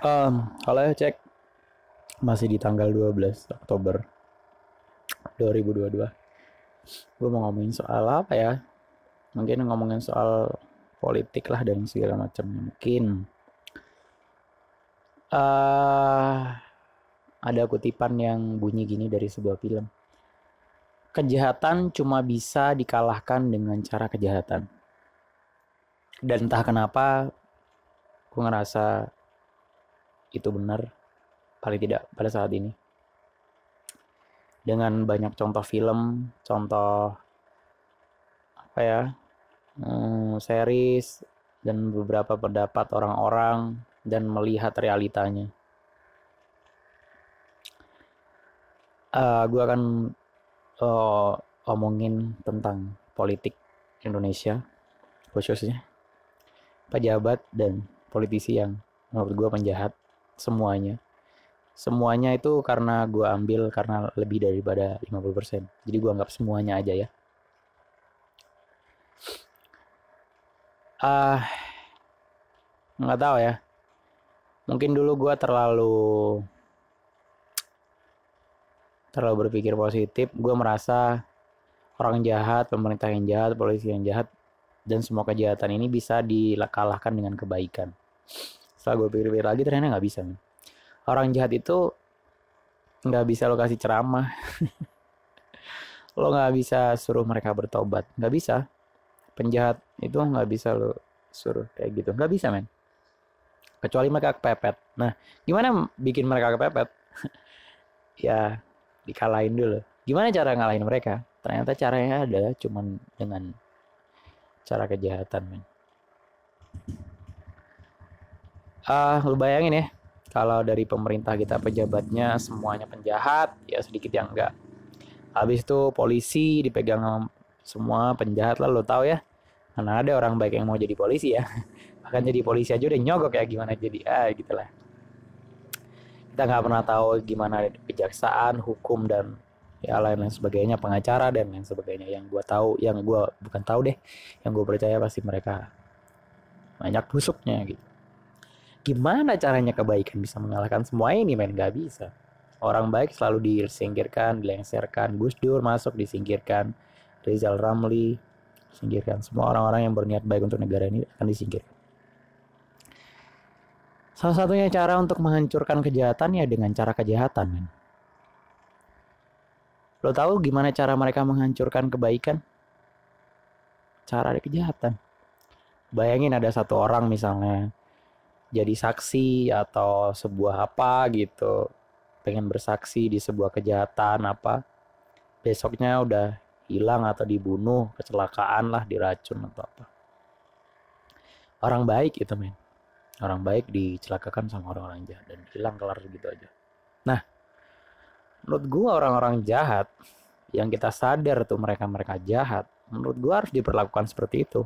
Um, kalau ya cek masih di tanggal 12 Oktober 2022. Gue mau ngomongin soal apa ya? Mungkin ngomongin soal politik lah dan segala macamnya. Mungkin uh, ada kutipan yang bunyi gini dari sebuah film. Kejahatan cuma bisa dikalahkan dengan cara kejahatan. Dan entah kenapa gue ngerasa itu benar paling tidak pada saat ini. Dengan banyak contoh film contoh apa ya hmm, series dan beberapa pendapat orang-orang dan melihat realitanya. Uh, gue akan uh, omongin tentang politik Indonesia khususnya pejabat dan politisi yang menurut gue penjahat semuanya. Semuanya itu karena gue ambil karena lebih daripada 50% jadi gue anggap semuanya aja ya. Ah uh, nggak tahu ya. Mungkin dulu gue terlalu terlalu berpikir positif. Gue merasa orang jahat pemerintah yang jahat polisi yang jahat dan semua kejahatan ini bisa dikalahkan dengan kebaikan setelah gue pikir-pikir lagi ternyata nggak bisa orang jahat itu nggak bisa lo kasih ceramah. Lo nggak bisa suruh mereka bertobat. Nggak bisa. Penjahat itu nggak bisa lo suruh kayak gitu. Nggak bisa men. Kecuali mereka kepepet. Nah gimana bikin mereka kepepet? Ya dikalahin dulu. Gimana cara ngalahin mereka? Ternyata caranya adalah cuman dengan cara kejahatan men uh, lu bayangin ya kalau dari pemerintah kita pejabatnya semuanya penjahat ya sedikit yang enggak. Habis itu polisi dipegang semua penjahat lah lo tahu ya. Mana ada orang baik yang mau jadi polisi ya. Bahkan jadi polisi aja udah nyogok ya gimana jadi ah gitulah kita nggak pernah tahu gimana kejaksaan hukum dan ya lain lain sebagainya pengacara dan lain sebagainya. Yang gue tahu yang gue bukan tahu deh yang gue percaya pasti mereka banyak busuknya gitu gimana caranya kebaikan bisa mengalahkan semua ini men? Gak bisa. Orang baik selalu disingkirkan dilengsarkan. Gus Dur masuk disingkirkan. Rizal Ramli disingkirkan. Semua orang-orang yang berniat baik untuk negara ini akan disingkirkan. Salah satunya cara untuk menghancurkan kejahatan ya dengan cara kejahatan men. Lo tahu gimana cara mereka menghancurkan kebaikan? Cara ada kejahatan. Bayangin ada satu orang misalnya jadi saksi atau sebuah apa gitu. Pengen bersaksi di sebuah kejahatan apa. Besoknya udah hilang atau dibunuh kecelakaan lah diracun atau apa. Orang baik itu men. Orang baik dicelakakan sama orang-orang jahat dan hilang kelar gitu aja. Nah menurut gua orang-orang jahat yang kita sadar tuh mereka mereka jahat menurut gua harus diperlakukan seperti itu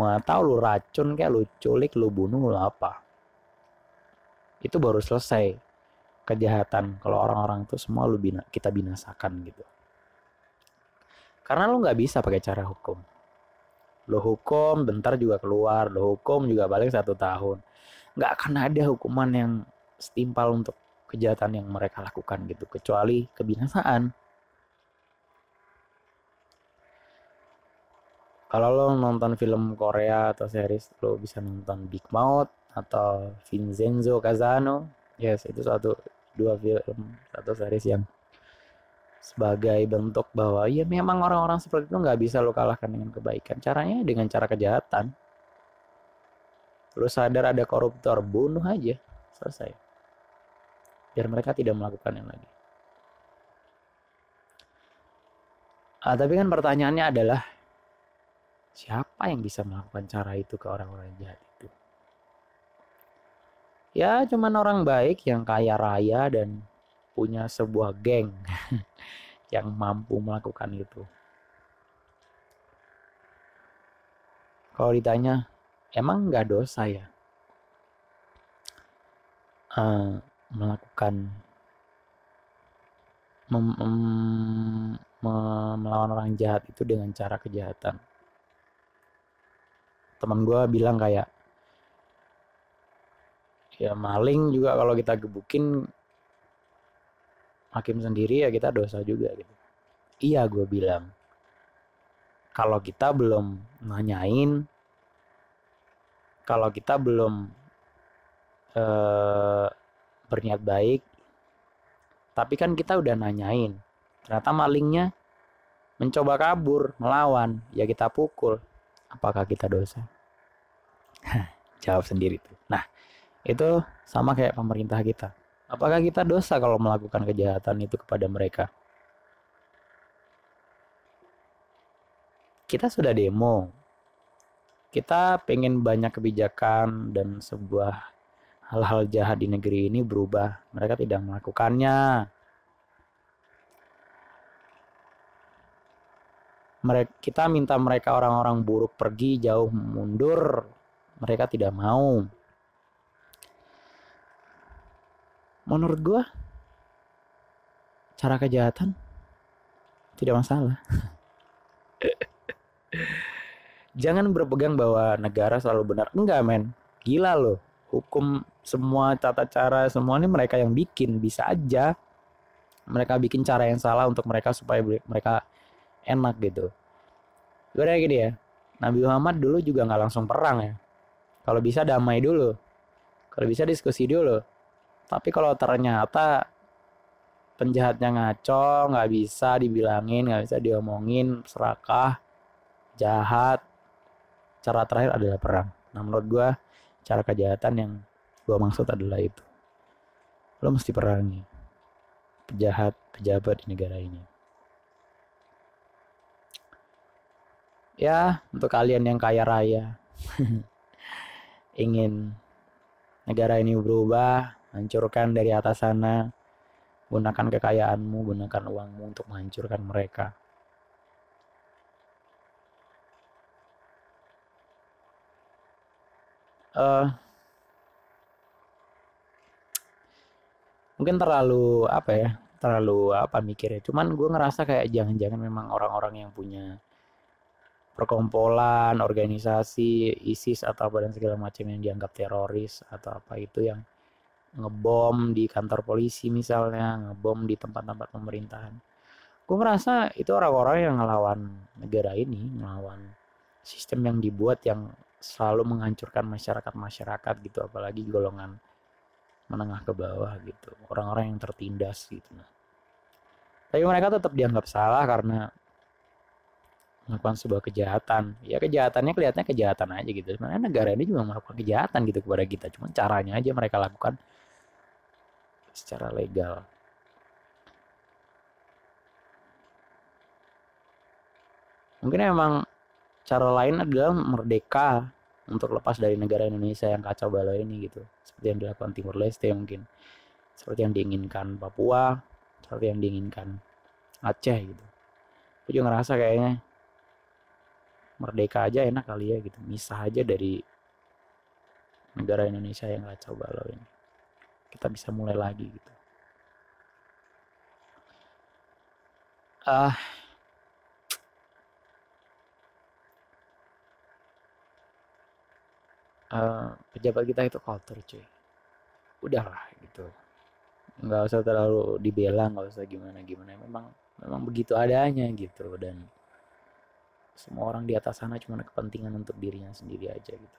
mau tahu lu racun kayak lu culik lu bunuh lu apa. Itu baru selesai kejahatan kalau orang-orang itu semua lu bina, kita binasakan gitu. Karena lu nggak bisa pakai cara hukum. Lu hukum bentar juga keluar. Lu hukum juga balik satu tahun. Nggak akan ada hukuman yang setimpal untuk kejahatan yang mereka lakukan gitu. Kecuali kebinasaan kalau lo nonton film Korea atau series lo bisa nonton Big Mouth atau Vincenzo Casano. Yes itu satu dua film atau series yang sebagai bentuk bahwa ya memang orang-orang seperti itu nggak bisa lo kalahkan dengan kebaikan. Caranya dengan cara kejahatan. Lo sadar ada koruptor bunuh aja. Selesai. Biar mereka tidak melakukan yang lagi ah, tapi kan pertanyaannya adalah Siapa yang bisa melakukan cara itu ke orang-orang jahat itu? Ya, cuman orang baik yang kaya raya dan punya sebuah geng yang mampu melakukan itu. Kalau ditanya, emang nggak dosa ya uh, melakukan mem, mem, melawan orang jahat itu dengan cara kejahatan? Teman gue bilang kayak ya maling juga kalau kita gebukin hakim sendiri ya kita dosa juga gitu. Iya gue bilang. Kalau kita belum nanyain kalau kita belum eh, berniat baik tapi kan kita udah nanyain ternyata malingnya mencoba kabur melawan ya kita pukul apakah kita dosa? Jawab sendiri tuh. Nah itu sama kayak pemerintah kita. Apakah kita dosa kalau melakukan kejahatan itu kepada mereka? Kita sudah demo. Kita pengen banyak kebijakan dan sebuah hal-hal jahat di negeri ini berubah. Mereka tidak melakukannya. Mereka, kita minta mereka orang-orang buruk pergi jauh mundur. Mereka tidak mau. Menurut gua, cara kejahatan tidak masalah. jangan berpegang bahwa negara selalu benar. Enggak, men. Gila loh. Hukum semua tata cara semua ini mereka yang bikin bisa aja mereka bikin cara yang salah untuk mereka supaya mereka enak gitu. Gue gini ya, Nabi Muhammad dulu juga nggak langsung perang ya. Kalau bisa damai dulu, kalau bisa diskusi dulu. Tapi kalau ternyata penjahatnya ngaco, nggak bisa dibilangin, nggak bisa diomongin, serakah, jahat, cara terakhir adalah perang. Nah menurut gue cara kejahatan yang gue maksud adalah itu. Lo mesti perangi pejahat pejabat di negara ini. Ya untuk kalian yang kaya raya. Ingin negara ini berubah, hancurkan dari atas sana, gunakan kekayaanmu, gunakan uangmu untuk menghancurkan mereka. uh, mungkin terlalu apa ya terlalu apa mikirnya. Cuman gue ngerasa kayak jangan-jangan memang orang-orang yang punya perkumpulan organisasi ISIS atau apa dan segala macam yang dianggap teroris atau apa itu yang ngebom di kantor polisi misalnya ngebom di tempat-tempat pemerintahan. Gue merasa itu orang-orang yang ngelawan negara ini ngelawan sistem yang dibuat yang selalu menghancurkan masyarakat-masyarakat gitu apalagi golongan menengah ke bawah gitu orang-orang yang tertindas gitu. Tapi mereka tetap dianggap salah karena melakukan sebuah kejahatan. Ya kejahatannya kelihatannya kejahatan aja gitu. Sebenarnya negara ini juga melakukan kejahatan gitu kepada kita. Cuma caranya aja mereka lakukan secara legal. Mungkin emang cara lain adalah merdeka untuk lepas dari negara Indonesia yang kacau balau ini gitu. Seperti yang dilakukan Timur Leste mungkin. Seperti yang diinginkan Papua. Seperti yang diinginkan Aceh gitu. Aku juga ngerasa kayaknya merdeka aja enak kali ya gitu. Misah aja dari negara Indonesia yang kacau balau ini. Kita bisa mulai lagi gitu. Ah. Uh, uh, pejabat kita itu kotor cuy. Udahlah gitu. Nggak usah terlalu dibela nggak usah gimana gimana memang memang begitu adanya gitu. Dan semua orang di atas sana cuma kepentingan untuk dirinya sendiri aja gitu.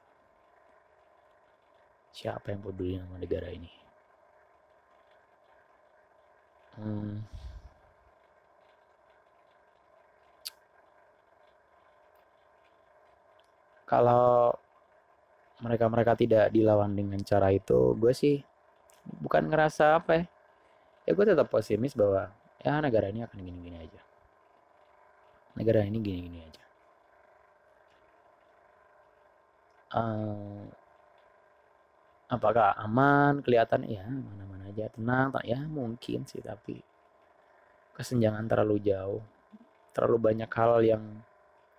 Siapa yang peduli sama negara ini? Hmm. kalau mereka-mereka tidak dilawan dengan cara itu gue sih bukan ngerasa apa ya. Ya gue tetap pesimis bahwa ya negara ini akan gini-gini aja. Negara ini gini-gini aja uh, apakah aman kelihatan? Ya mana-mana aja. Tenang tak ya mungkin sih tapi kesenjangan terlalu jauh. Terlalu banyak hal yang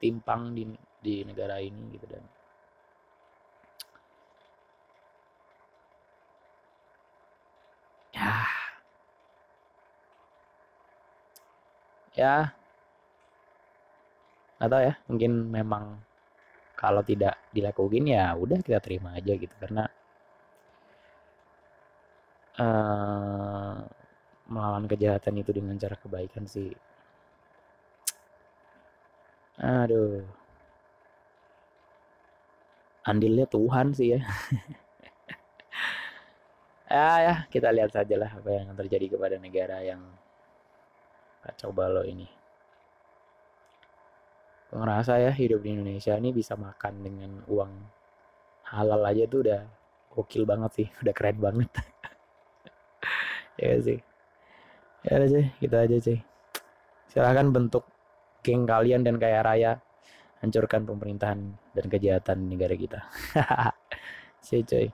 timpang di di negara ini gitu dan ya. Ya atau ya mungkin memang kalau tidak dilakuin ya udah kita terima aja gitu. Karena uh, melawan kejahatan itu dengan cara kebaikan sih. Aduh. Andilnya Tuhan sih ya. Ya ya kita lihat saja lah apa yang terjadi kepada negara yang kacau balau ini ngerasa ya hidup di Indonesia ini bisa makan dengan uang halal aja tuh udah gokil banget sih udah keren banget. Ya sih. Ya udah sih kita aja sih. Silahkan bentuk geng kalian dan kaya raya hancurkan pemerintahan dan kejahatan negara kita. Sih cuy